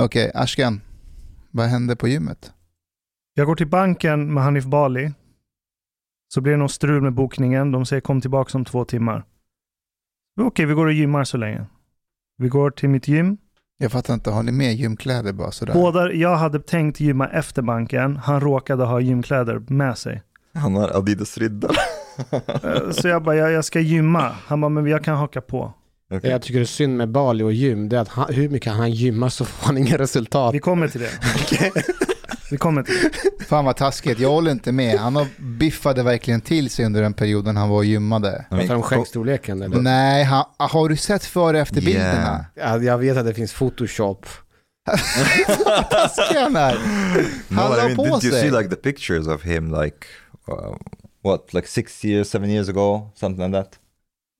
Okej, Ashkan. Vad hände på gymmet? Jag går till banken med Hanif Bali. Så blir det något strul med bokningen. De säger kom tillbaka om två timmar. Okej, vi går och gymmar så länge. Vi går till mitt gym. Jag fattar inte, har ni med gymkläder bara sådär? Båda, jag hade tänkt gymma efter banken. Han råkade ha gymkläder med sig. Han har Adidas riddare. Eh, Så jag bara, jag, jag ska gymma. Han bara, men jag kan haka på. Okej. Jag tycker det är synd med Bali och gym, det är att han, hur mycket han gymmar så får han inga resultat. Vi kommer till det. Vi kommer till det. Fan vad taskigt, jag håller inte med. Han har biffade verkligen till sig under den perioden han var och gymmade. I Pratar om co- skäggstorleken eller? Nej, han, har du sett före och efter bilderna? Ja, jag vet att det finns photoshop. Taskig han är. No, Han I la mean, på did you sig. see like the pictures of him like, uh, what, like six years, seven years ago, something like that?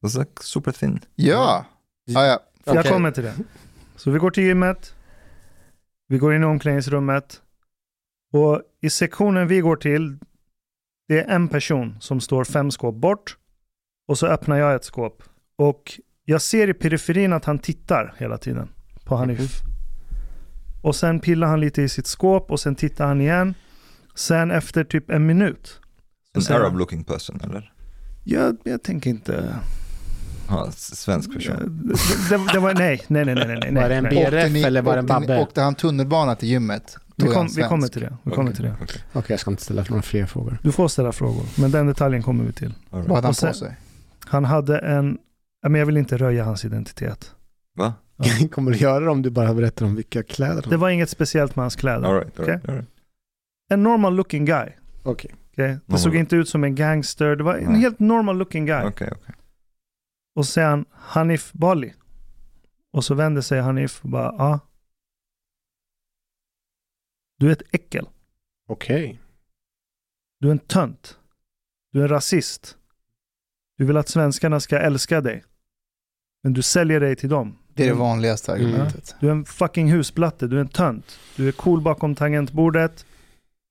It was like super thin. Ja. ja, ja. Jag Okej. kommer till det. Så vi går till gymmet. Vi går in i omklädningsrummet. Och i sektionen vi går till, det är en person som står fem skåp bort. Och så öppnar jag ett skåp. Och jag ser i periferin att han tittar hela tiden på Hanif. Och sen pillar han lite i sitt skåp och sen tittar han igen. Sen efter typ en minut. han, Arab looking person, eller? Jag, jag tänker inte... Ja, s- svensk person. Det, det, det var, nej, nej, nej, nej, nej. nej Var det en nej. BRF ni- eller var det en Babbe? Åkte han tunnelbana till gymmet? Vi, kom, han vi kommer till det. Vi kommer till det. Okej, Okej, jag ska inte ställa några fler frågor. Du får ställa frågor, men den detaljen kommer vi till. right. Vad hade han sen- på sig? Han hade en, ja, men jag vill inte röja hans identitet. Va? Kommer du göra det om du bara berättar om vilka kläder Det han var inget speciellt med hans kläder. All right, all right, all right. En normal looking guy. Okej. Okay? Det Normal. såg inte ut som en gangster, det var en Nej. helt normal looking guy. Okej, okej. Och så säger han Hanif Bali. Och så vänder sig Hanif och bara, ja. Du är ett äckel. Okej. Du är en tönt. Du är en rasist. Du vill att svenskarna ska älska dig. Men du säljer dig till dem. Det är det vanligaste Mm. argumentet. Du är en fucking husplatte, du är en tönt. Du är cool bakom tangentbordet.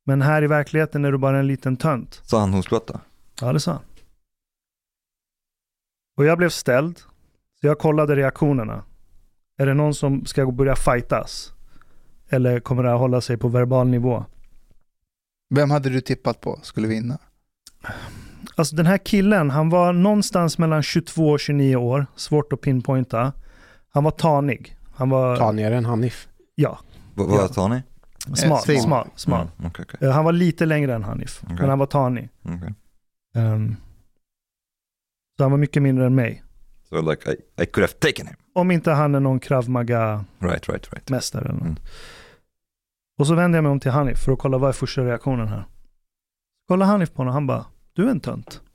Men här i verkligheten är du bara en liten tönt. Sa han husplatta? Ja, det sa han. Och jag blev ställd. Så jag kollade reaktionerna. Är det någon som ska börja fightas? Eller kommer det här hålla sig på verbal nivå? Vem hade du tippat på skulle vinna? Alltså den här killen, han var någonstans mellan 22 och 29 år. Svårt att pinpointa. Han var tanig. Han var Tanigare än Hanif. ja, vad Ja. tar ni? smal. Smal, smal. Mm, Okej, okej. Eh, Han var lite längre än Hanif, Okej. men han var tanig. okej. Så han var mycket mindre än mig. So like I, I could have taken him. Om inte han är någon krav maga Right, right, right. mästare eller något. Mm. Och så vände jag mig om till Hanif för att kolla vad är första reaktionen här. Kolla Hanif på honom, han bara, du är en tönt.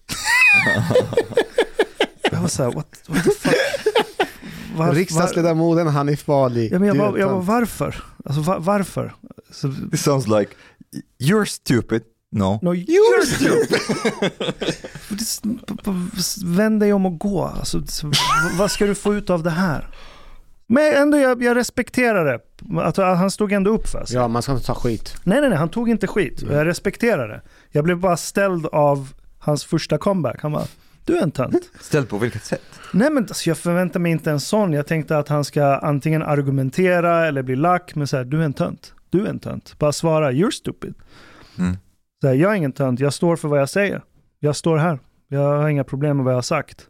Jag var såhär, what, what the fuck? Var- var- Riksdagsledamoten Hanif Bali. Ja, men jag var, jag var varför? Alltså va- varför? Så, This sounds like you're stupid. No. no, you're stupid! Vänd dig om och gå. Alltså, vad ska du få ut av det här? Men ändå, jag, jag respekterar det. Att han stod ändå upp för sig. Ja, man ska inte ta skit. Nej, nej, nej, han tog inte skit. Och jag respekterar det. Jag blev bara ställd av hans första comeback. Han bara, du är en tönt. Ställd på vilket sätt? Nej men alltså, jag förväntar mig inte en sån. Jag tänkte att han ska antingen argumentera eller bli lack, men så här, du är en tönt. Du är en tönt. Bara svara, you're stupid. Mm. Så här, jag är ingen tönt, jag står för vad jag säger. Jag står här. Jag har inga problem med vad jag har sagt.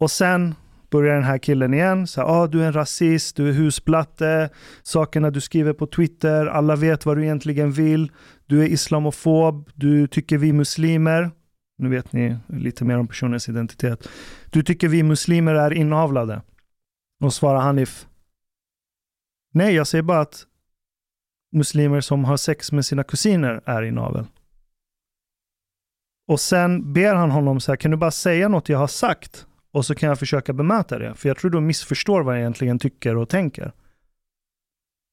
Och sen börjar den här killen igen. Så här, ah, du är en rasist, du är husplatte, sakerna du skriver på Twitter, alla vet vad du egentligen vill. Du är islamofob, du tycker vi muslimer, nu vet ni lite mer om personens identitet. Du tycker vi muslimer är inavlade. Och svarar Hanif. Nej, jag säger bara att muslimer som har sex med sina kusiner är i navel. Och sen ber han honom så här, kan du bara säga något jag har sagt? Och så kan jag försöka bemöta det. För jag tror du missförstår vad jag egentligen tycker och tänker.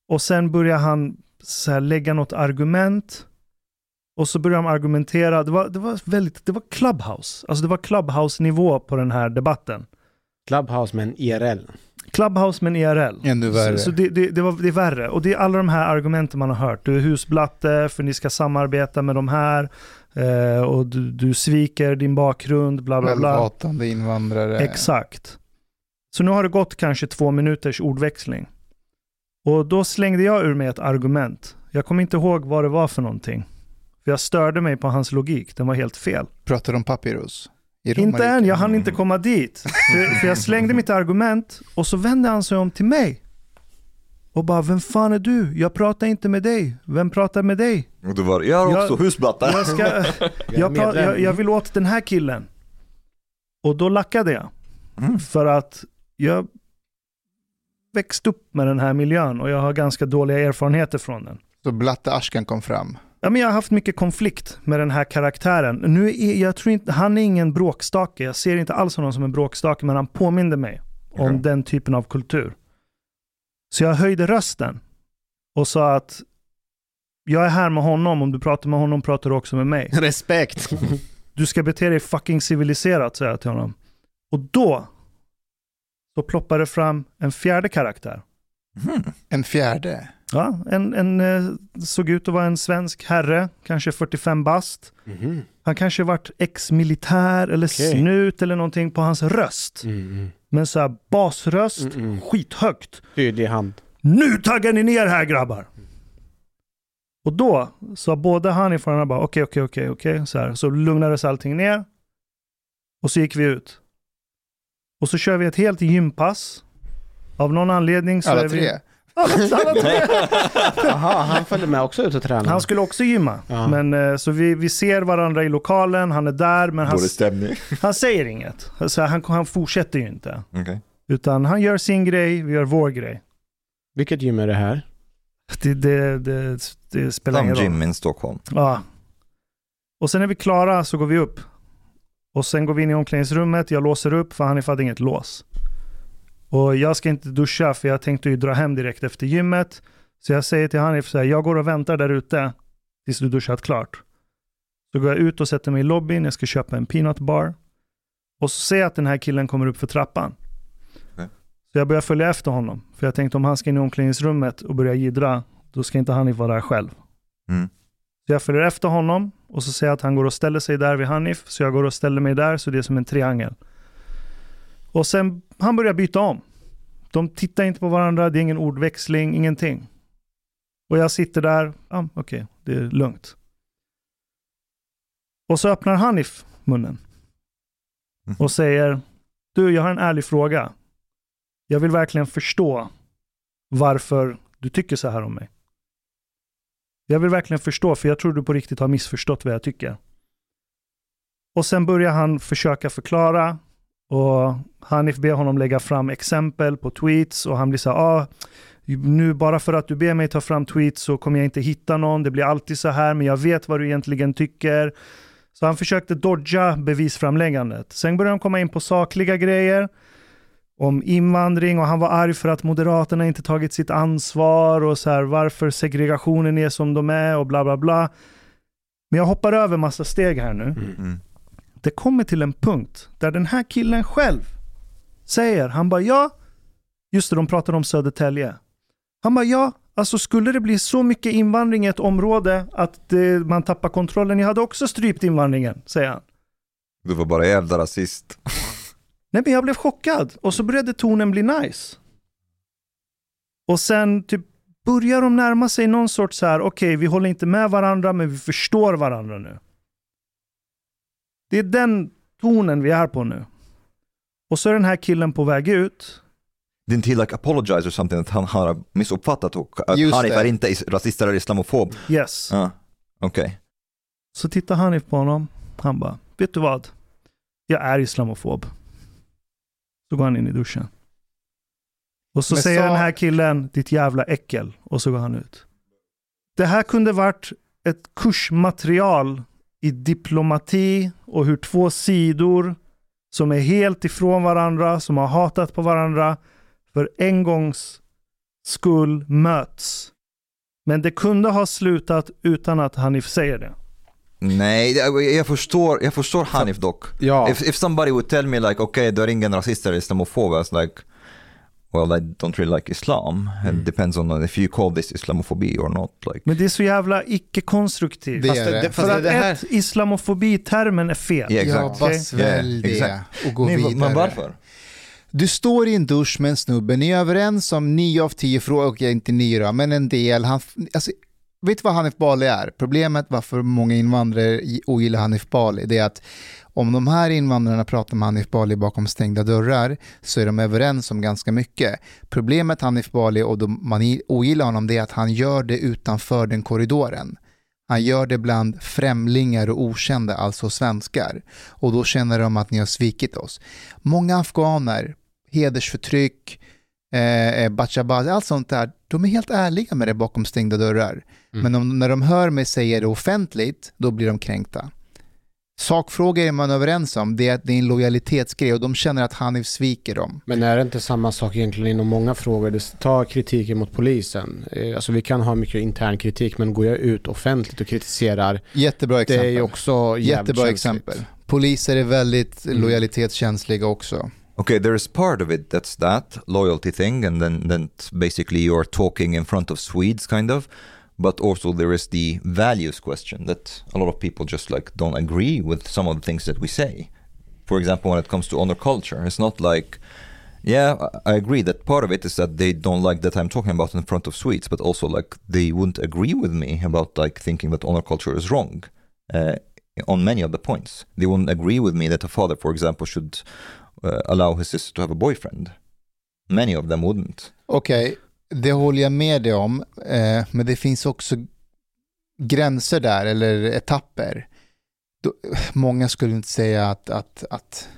Och sen börjar han så här, lägga något argument. Och så börjar de argumentera. Det var, det var väldigt, det var clubhouse. Alltså det var clubhouse-nivå på den här debatten. Clubhouse med en IRL. Clubhouse men IRL. Ännu värre. Så, så det, det, det, var, det är värre. Och det är alla de här argumenten man har hört. Du är husblatte för ni ska samarbeta med de här. Eh, och du, du sviker din bakgrund, bla bla bla. Självhatande invandrare. Exakt. Så nu har det gått kanske två minuters ordväxling. Och då slängde jag ur mig ett argument. Jag kommer inte ihåg vad det var för någonting. För jag störde mig på hans logik, den var helt fel. Pratar du om Papyrus? Inte än, jag hann inte komma dit. För, för jag slängde mitt argument och så vände han sig om till mig. Och bara, vem fan är du? Jag pratar inte med dig. Vem pratar med dig? Och du var, jag har också husplatta. Jag, ska, jag, pra, jag, jag vill åt den här killen. Och då lackade jag. Mm. För att jag växte upp med den här miljön och jag har ganska dåliga erfarenheter från den. Så Blatte Ashkan kom fram. Ja, men jag har haft mycket konflikt med den här karaktären. Nu är, jag tror inte, han är ingen bråkstake. Jag ser inte alls honom som en bråkstake, men han påminde mig om Okej. den typen av kultur. Så jag höjde rösten och sa att jag är här med honom. Om du pratar med honom pratar du också med mig. Respekt. Du ska bete dig fucking civiliserat, sa jag till honom. Och då så ploppade det fram en fjärde karaktär. Mm. En fjärde. Ja, en, en eh, såg ut att vara en svensk herre, kanske 45 bast. Mhm. Han kanske varit ex-militär eller Okej. snut eller någonting på hans röst. Mm, mm. Men så här basröst, Mm, mm. skithögt. Tydlig hand. Nu taggar ni ner här grabbar! Och då sa både han och han bara okej, okej, okej, okej. Så här. Så lugnades allting ner. Och så gick vi ut. Och så kör vi ett helt gympass. Av någon anledning så Alla är tre! Jaha, han följde med också ut och tränade. Han skulle också gymma. Ja. Men, eh, så vi, vi ser varandra i lokalen, han är där, men han, han säger inget. Så han, han fortsätter ju inte. Okej. Utan han gör sin grej, vi gör vår grej. Vilket gym är det här? Det, det, det, det spelar ingen roll. gym in Stockholm. Ja. Och sen är vi klara så går vi upp. Och sen går vi in i omklädningsrummet, jag låser upp för Hanif hade inget lås. Och jag ska inte duscha för jag tänkte ju dra hem direkt efter gymmet. Så jag säger till Hanif så här, jag går och väntar där ute tills du duschat klart. Så går jag ut och sätter mig i lobbyn, jag ska köpa en peanut bar. Och så ser jag att den här killen kommer upp för trappan. Okej. Så jag börjar följa efter honom. För jag tänkte om han ska in i omklädningsrummet och börja jiddra, då ska inte Hanif vara där själv. Mm. Så jag följer efter honom och så ser jag att han går och ställer sig där vid Hanif. Så jag går och ställer mig där, så det är som en triangel. Och sen, han börjar byta om. De tittar inte på varandra, det är ingen ordväxling, ingenting. Och jag sitter där, ah, okej, det är lugnt. Och så öppnar Hanif munnen. Mhm. Och säger, du jag har en ärlig fråga. Jag vill verkligen förstå varför du tycker så här om mig. Jag vill verkligen förstå, för jag tror du på riktigt har missförstått vad jag tycker. Och sen börjar han försöka förklara och Hanif ber honom lägga fram exempel på tweets och han blir så här, ah, nu bara för att du ber mig ta fram tweets så kommer jag inte hitta någon, det blir alltid så här, men jag vet vad du egentligen tycker. Så han försökte dodga bevisframläggandet. Sen började de komma in på sakliga grejer om invandring och han var arg för att Moderaterna inte tagit sitt ansvar och så här varför segregationen är som de är och bla bla bla. Men jag hoppar över massa steg här nu. Mm. mm. Det kommer till en punkt där den här killen själv säger, han bara ja, just det, de pratar om Södertälje. Han bara ja, alltså skulle det bli så mycket invandring i ett område att eh, man tappar kontrollen, jag hade också strypt invandringen, säger han. Du var bara jävla rasist. Nej men jag blev chockad och så började tonen bli nice. Och sen typ börjar de närma sig någon sorts så här, okej vi håller inte med varandra men vi förstår varandra nu. Det är den tonen vi är på nu. Och så är den här killen på väg ut. Didn't he like apologize or something? Att han har missuppfattat och att Just Hanif det. är inte is- rasist eller islamofob. Yes. Ja, okej. Så tittar Hanif på honom. Han bara, vet du vad? Jag är islamofob. Så går han in i duschen. Och så Men säger sa- den här killen, ditt jävla äckel. Och så går han ut. Det här kunde varit ett kursmaterial i diplomati och hur två sidor som är helt ifrån varandra, som har hatat på varandra, för en gångs skull möts. Men det kunde ha slutat utan att Hanif säger det. Nej, jag förstår, jag förstår Hanif dock. Ja. If, if somebody would tell me like, okay, du är ingen rasist eller islamofob, like, well, I don't really like Islam. It depends on if you call this Islamophobia or not. Like. Men det är så jävla icke-konstruktivt. Det Fast är det. Fast För att det här- ett, islamofobi-termen är fel. Ja, Ja, exakt. bara Okej. svälj Ja, det exakt. och gå Nej, vidare. men varför? Du står i en dusch med en snubbe, ni är överens om nio av tio frågor, okej inte nio då, men en del. Han, alltså, vet du vad Hanif Bali är? Problemet varför många invandrare ogillar Hanif Bali, det är att om de här invandrarna pratar med Hanif Bali bakom stängda dörrar så är de överens om ganska mycket. Problemet Hanif Bali och de, man ogillar honom det är att han gör det utanför den korridoren. Han gör det bland främlingar och okända, alltså svenskar. Och då känner de att ni har svikit oss. Många afghaner, hedersförtryck, eh, eh bachabaz, allt sånt där, de är helt ärliga med det bakom stängda dörrar. Mm. Men om, när de hör mig säga det offentligt, då blir de kränkta. Sakfrågor är man överens om, det är att det är en lojalitetsgrej och de känner att Hanif sviker dem. Men är det inte samma sak egentligen inom många frågor? Ta kritiken mot polisen. Eh, alltså vi kan ha mycket intern kritik men går jag ut offentligt och kritiserar Jättebra exempel. Det är också Jättebra exempel. Poliser är väldigt mm. lojalitetskänsliga också. Okay, there is part of it that's that loyalty thing, and then then basically you're talking in front of Swedes, kind of. But also there is the values question that a lot of people just like don't agree with some of the things that we say. For example when it comes to honor culture it's not like yeah i agree that part of it is that they don't like that i'm talking about in front of swedes but also like they wouldn't agree with me about like thinking that honor culture is wrong uh, on many of the points. They wouldn't agree with me that a father for example should uh, allow his sister to have a boyfriend. Many of them wouldn't. Okay Det håller jag med dig om, eh, men det finns också gränser där, eller etapper. Då, många skulle inte säga att, att, att,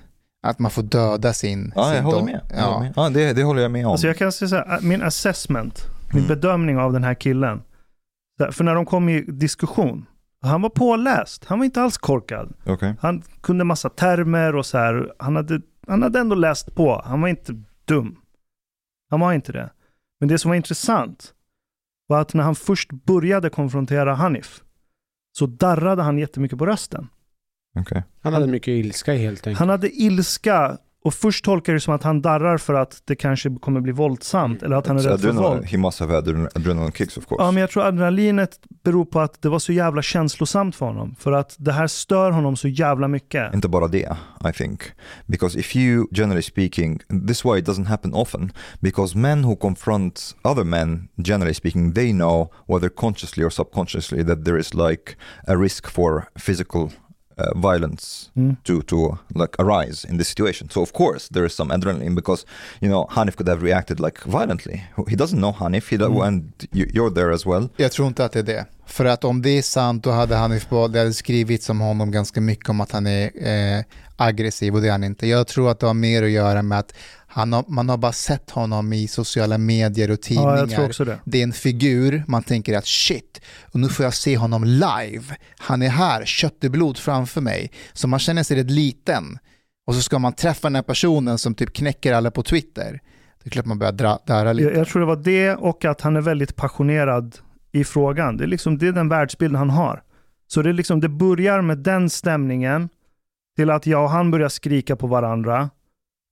att man får döda sin... Ja, sin jag håller med. Ja. med. ja det, det, håller jag med om. Alltså jag kan säga så här, min assessment, min mm. bedömning av den här killen. För när de kom i diskussion, han var påläst, han var inte alls korkad. Okay. Han kunde massa termer och så här, han hade, han hade ändå läst på, han var inte dum. Han var inte det. Men det som var intressant var att när han först började konfrontera Hanif så darrade han jättemycket på rösten. Okay. Han hade mycket ilska helt enkelt. Han hade ilska och först tolkar det som att han darrar för att det kanske kommer bli våldsamt eller att han är rädd för våld. He must have had adrenaline kicks of course. Ja, men jag tror adrenalinet beror på att det var så jävla känslosamt för honom. För att det här stör honom så jävla mycket. Inte bara det, I think. Because if you, generally speaking, this why it doesn't happen often. Because men who confront other men, generally speaking, they know, whether consciously or subconsciously, that there is like a risk for physical uh, violence mm. to to like arise in this situation. So of course there is some adrenaline because you know Hanif could have reacted like violently. He doesn't know Hanif, he mm. and you're there as well. Jag tror inte att det är det. För att om det är sant då hade Hanif det hade skrivits om honom ganska mycket om att han är eh, aggressiv och det är han inte. Jag tror att det har mer att göra med att han har, man har bara sett honom i sociala medier och tidningar. Ja, det. det. är en figur, man tänker att shit, och nu får jag se honom live. Han är här, kött och blod framför mig. Så man känner sig rätt liten. Och så ska man träffa den här personen som typ knäcker alla på Twitter. Det är klart man börjar dra, darra lite. Jag, jag, tror det var det och att han är väldigt passionerad i frågan. Det är, liksom, det är den världsbild han har. Så det, är liksom, det börjar med den stämningen till att jag och han börjar skrika på varandra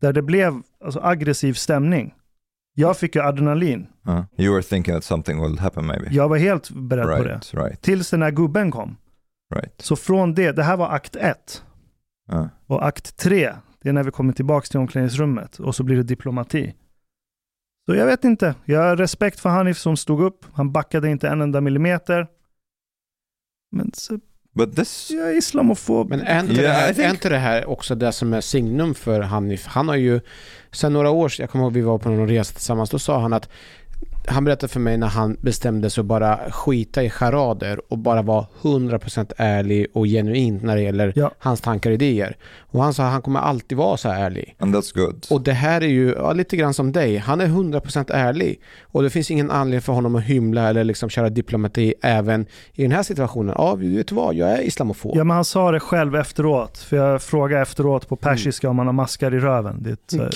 där det blev alltså, aggressiv stämning. Jag fick ju adrenalin. Uh, you were thinking that something will happen maybe? Jag var helt beredd right, på det. Right. Tills den här gubben kom. Right. Så från det, det här var akt ett. Uh. Och akt tre, det är när vi kommer tillbaka till omklädningsrummet och så blir det diplomati. Så jag vet inte. Jag har respekt för Hanif som stod upp. Han backade inte en enda millimeter. Men så But this... Jag är islamofob. Men är inte, yeah, det, här, think... är inte det här också det som är signum för Hanif? Han har ju, sen några år jag kommer ihåg vi var på någon resa tillsammans, då sa han att han berättade för mig när han bestämde sig att bara skita i charader och bara vara 100% ärlig och genuin när det gäller ja. hans tankar och idéer. Och han sa att han kommer alltid vara så här ärlig. And that's good. Och det här är ju ja, lite grann som dig. Han är 100% ärlig. Och det finns ingen anledning för honom att hymla eller liksom köra diplomati även i den här situationen. Ja, vet du vad? Jag är islamofob. Ja, men han sa det själv efteråt. För jag frågade efteråt på persiska mm. om han har maskar i röven. Det är, ett,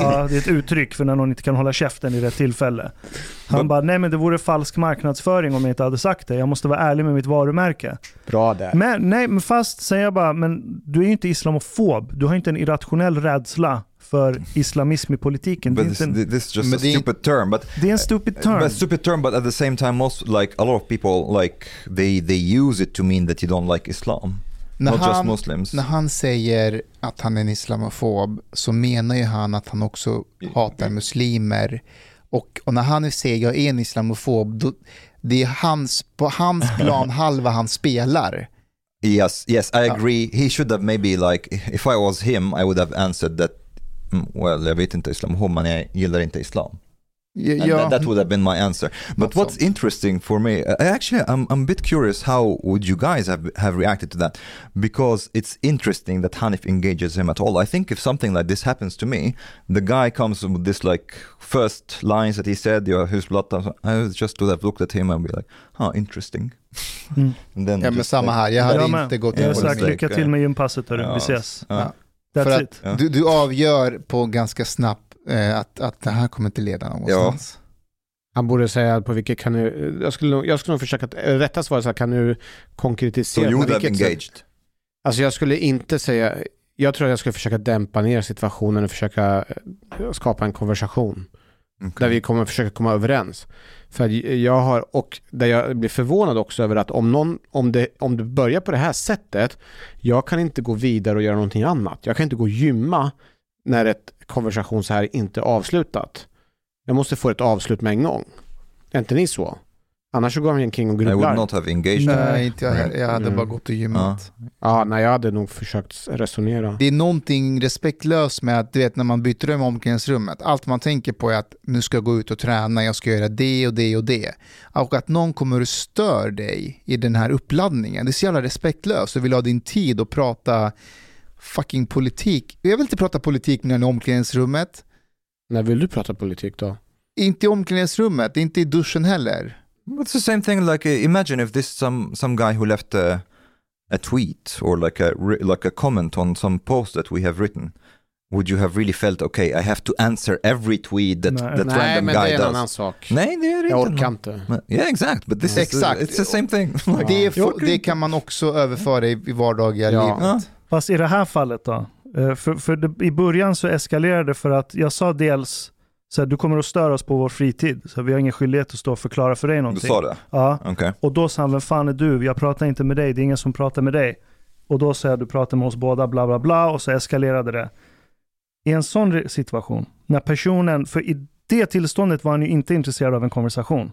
ja, det är ett uttryck för när någon inte kan hålla käften i rätt tillfälle. Han bara, nej men det vore falsk marknadsföring om jag inte hade sagt det. Jag måste vara ärlig med mitt varumärke. Bra där. Men, nej, men fast säger jag bara, men du är ju inte islamofob. Du har inte en irrationell rädsla för islamism i politiken. But this, en, this is just a stupid term. But, det är en stupid term. But stupid term, but at the same time most like a lot of people like they, they use it to mean that you don't like Islam. när, not just han, Muslims. när han säger att han är en islamofob så menar ju han att han också hatar muslimer. Och, och när han säger jag är en islamofob, då, det är hans, på hans plan halva han spelar. Yes, yes, I agree. He should have maybe like, if I was him, I would have answered that, mm, well, jag vet inte islam, men jag gillar inte islam. And that, that would have been my answer. But what's interesting for me, I actually, I'm, I'm a bit curious how would you guys have, have reacted to that? Because it's interesting that Hanif engages him at all. I think if something like this happens to me, the guy comes with this like first lines that he said, your husblatta, I would just would have looked at him and be like, huh, interesting. Mm. Ja men samma här, jag hade Jag inte gått in på det. lycka till med gympasset hörru, Ja. vi ses. Ja. För That's att it. Du avgör på ganska snabbt eh, att, att det här kommer inte leda någonstans. Han borde säga på vilket kan du, jag skulle, nog- jag skulle nog försöka, att- eh, rätta svaret så här, kan du So konkretisera you på would have vilket sätt? engaged. Alltså jag skulle inte säga, jag tror att jag skulle försöka dämpa ner situationen och försöka eh, skapa en konversation. Där vi kommer försöka komma överens. För jag har, och där jag blir förvånad också över att om någon, om det, om det börjar på det här sättet, jag kan inte gå vidare och göra någonting annat. Jag kan inte gå och gymma när ett konversation så här inte avslutat. Jag måste få ett avslut med en gång. Är inte ni så? Annars så går man omkring och I would grubblar. not have engaged. Nej. Inte jag. Jag hade Mm. bara gått och gymmat. Ja, nej, jag hade nog försökt resonera. Det är någonting respektlöst med att du vet när man byter rum i omklädningsrummet, allt man tänker på är att nu ska jag gå ut och träna, jag ska göra det och det och det. Och att någon kommer och stör dig i den här uppladdningen, det är så jävla respektlöst. Du vill ha din tid och prata fucking politik. Jag vill inte prata politik med någon i omklädningsrummet. När vill du prata politik då? Inte i omklädningsrummet, inte i duschen heller. It's the same thing. Like uh, imagine if this some some guy who left a a tweet or like a like a comment on some post that we have written. Would you have really felt okay? I have to answer every tweet that Nej. that nej, random men det guy är en does. annan sak. Nej, det är det Jag inte. orkar inte. Men- Yeah, exact. But this Exakt. is uh, it's the same thing. like, Det, är, det inte. kan man också överföra i, i vardagliga Ja. livet. Ja. Fast i det här fallet då? Eh, För, för det, i början så eskalerade det för att jag sa dels så här, du kommer att störa oss på vår fritid. Så vi har ingen skyldighet att stå och förklara för dig Du någonting. sa det? Ja, Okej. och då sa han, vem fan är du? Jag pratar inte med dig, det är ingen som pratar med dig. Och då sa jag, du pratar med oss båda, bla bla bla, och så eskalerade det. I en sån situation, när personen, för i det tillståndet var han ju inte intresserad av en konversation.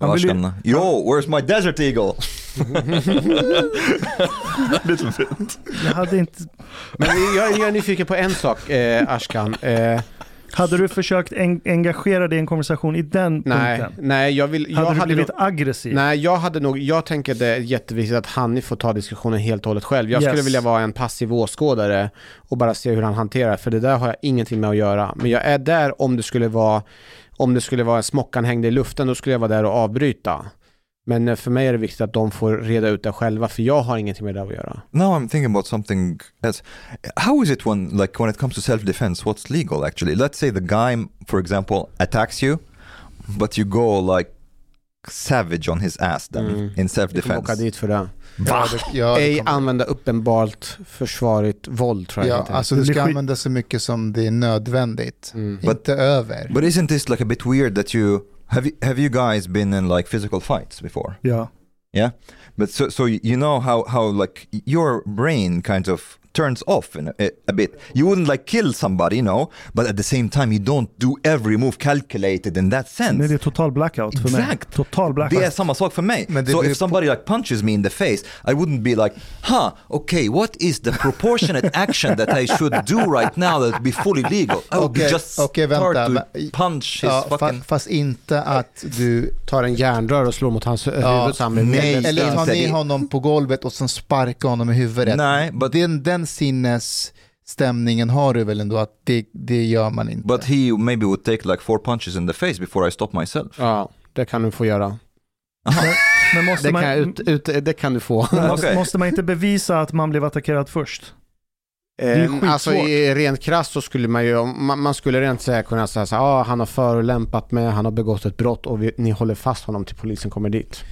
Han vill ju- Yo, where's my desert eagle? Little bit. Jag hade inte... Men jag, jag är nyfiken på en sak, eh, Ashkan. Eh, Hade du försökt en, engagera dig i en konversation i den nej, punkten? nej, jag vill... Jag Hade du hade blivit nog, aggressiv? nej, jag hade nog... Jag tänker det är jätteviktigt att Hanni får ta diskussionen helt och hållet själv. Jag skulle Yes. vilja vara en passiv åskådare och bara se hur han hanterar För det där har jag ingenting med att göra. Men jag är där om det skulle vara... Om det skulle vara smockan hängde i luften, då skulle jag vara där och avbryta. Men eh, för mig är det viktigt att de får reda ut det själva, för jag har ingenting med det att göra. Now I'm thinking about something else. How is it when, like, when it comes to self-defense? What's legal actually? Let's say the guy, for example, attacks you, but you go like savage on his ass then Mm. in Du kommer åka self-defense. dit för det. Ja, det, ja, det Ej kommer- använda uppenbart försvarligt våld tror jag ja, inte. alltså du ska skit- använda så mycket som det är nödvändigt. Mm. inte över. But isn't this like a bit weird that you have you, have you guys been in like physical fights before? Ja. Yeah, but so so you know how how like your brain kind of turns off a, a bit. You wouldn't like kill somebody, you know, but at the same time you don't do every move calculated in that sense. Nej, det är total blackout för mig. Exakt. Total blackout. Det är samma sak för mig. Men det so beror if somebody like punches me in the face, I wouldn't be like, huh, okay, what is the proportionate action that I should do right now that would be fully legal? I would Okej, just okej, start vänta, to men- punch his Ja, fa, fucking... fast inte att du... Tar en järnrör och slår mot hans Ja, huvud så han blir nej, Eller störd. ta inte ner det. honom på golvet och sen sparka honom i huvudet. Nej, but, Den, den sinnesstämningen har du väl ändå att det, det gör man inte. but he maybe would take like four punches in the face before I stop myself. Ja, det kan du få göra. Men måste Det man, kan, ut, ut, det kan du få. men måste, man inte bevisa att man blev attackerad först? är Eh, skitsvårt. alltså i rent krasst så skulle man ju, man, man skulle rent säkert kunna säga så här, ah, han har förolämpat mig, han har begått ett brott och vi, ni håller fast honom till polisen kommer dit.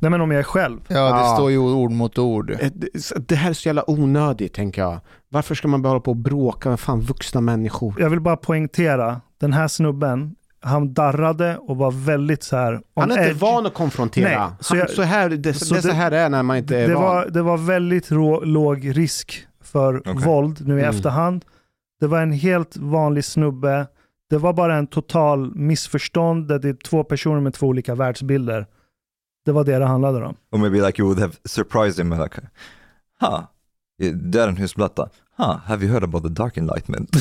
Nej men om jag är själv. Ja, det Ja. står ju ord mot ord. Eh, det- Det här är så jävla onödigt tänker jag. Varför ska man bara hålla på och bråka med fan vuxna människor? Jag vill bara poängtera, den här snubben han darrade och var väldigt så här Han är inte edge. van att konfrontera. Nej, han, så jag- så här, det, så det är så det- här det är när man inte är det van. var, det var väldigt rå, låg risk för Okej. våld nu i Mm. efterhand. Det var en helt vanlig snubbe. Det var bara en total missförstånd där det är två personer med två olika världsbilder. Det var det det handlade om. Or maybe like you would have surprised him like, huh, det är en husplatta. Huh, have you heard about the dark enlightenment?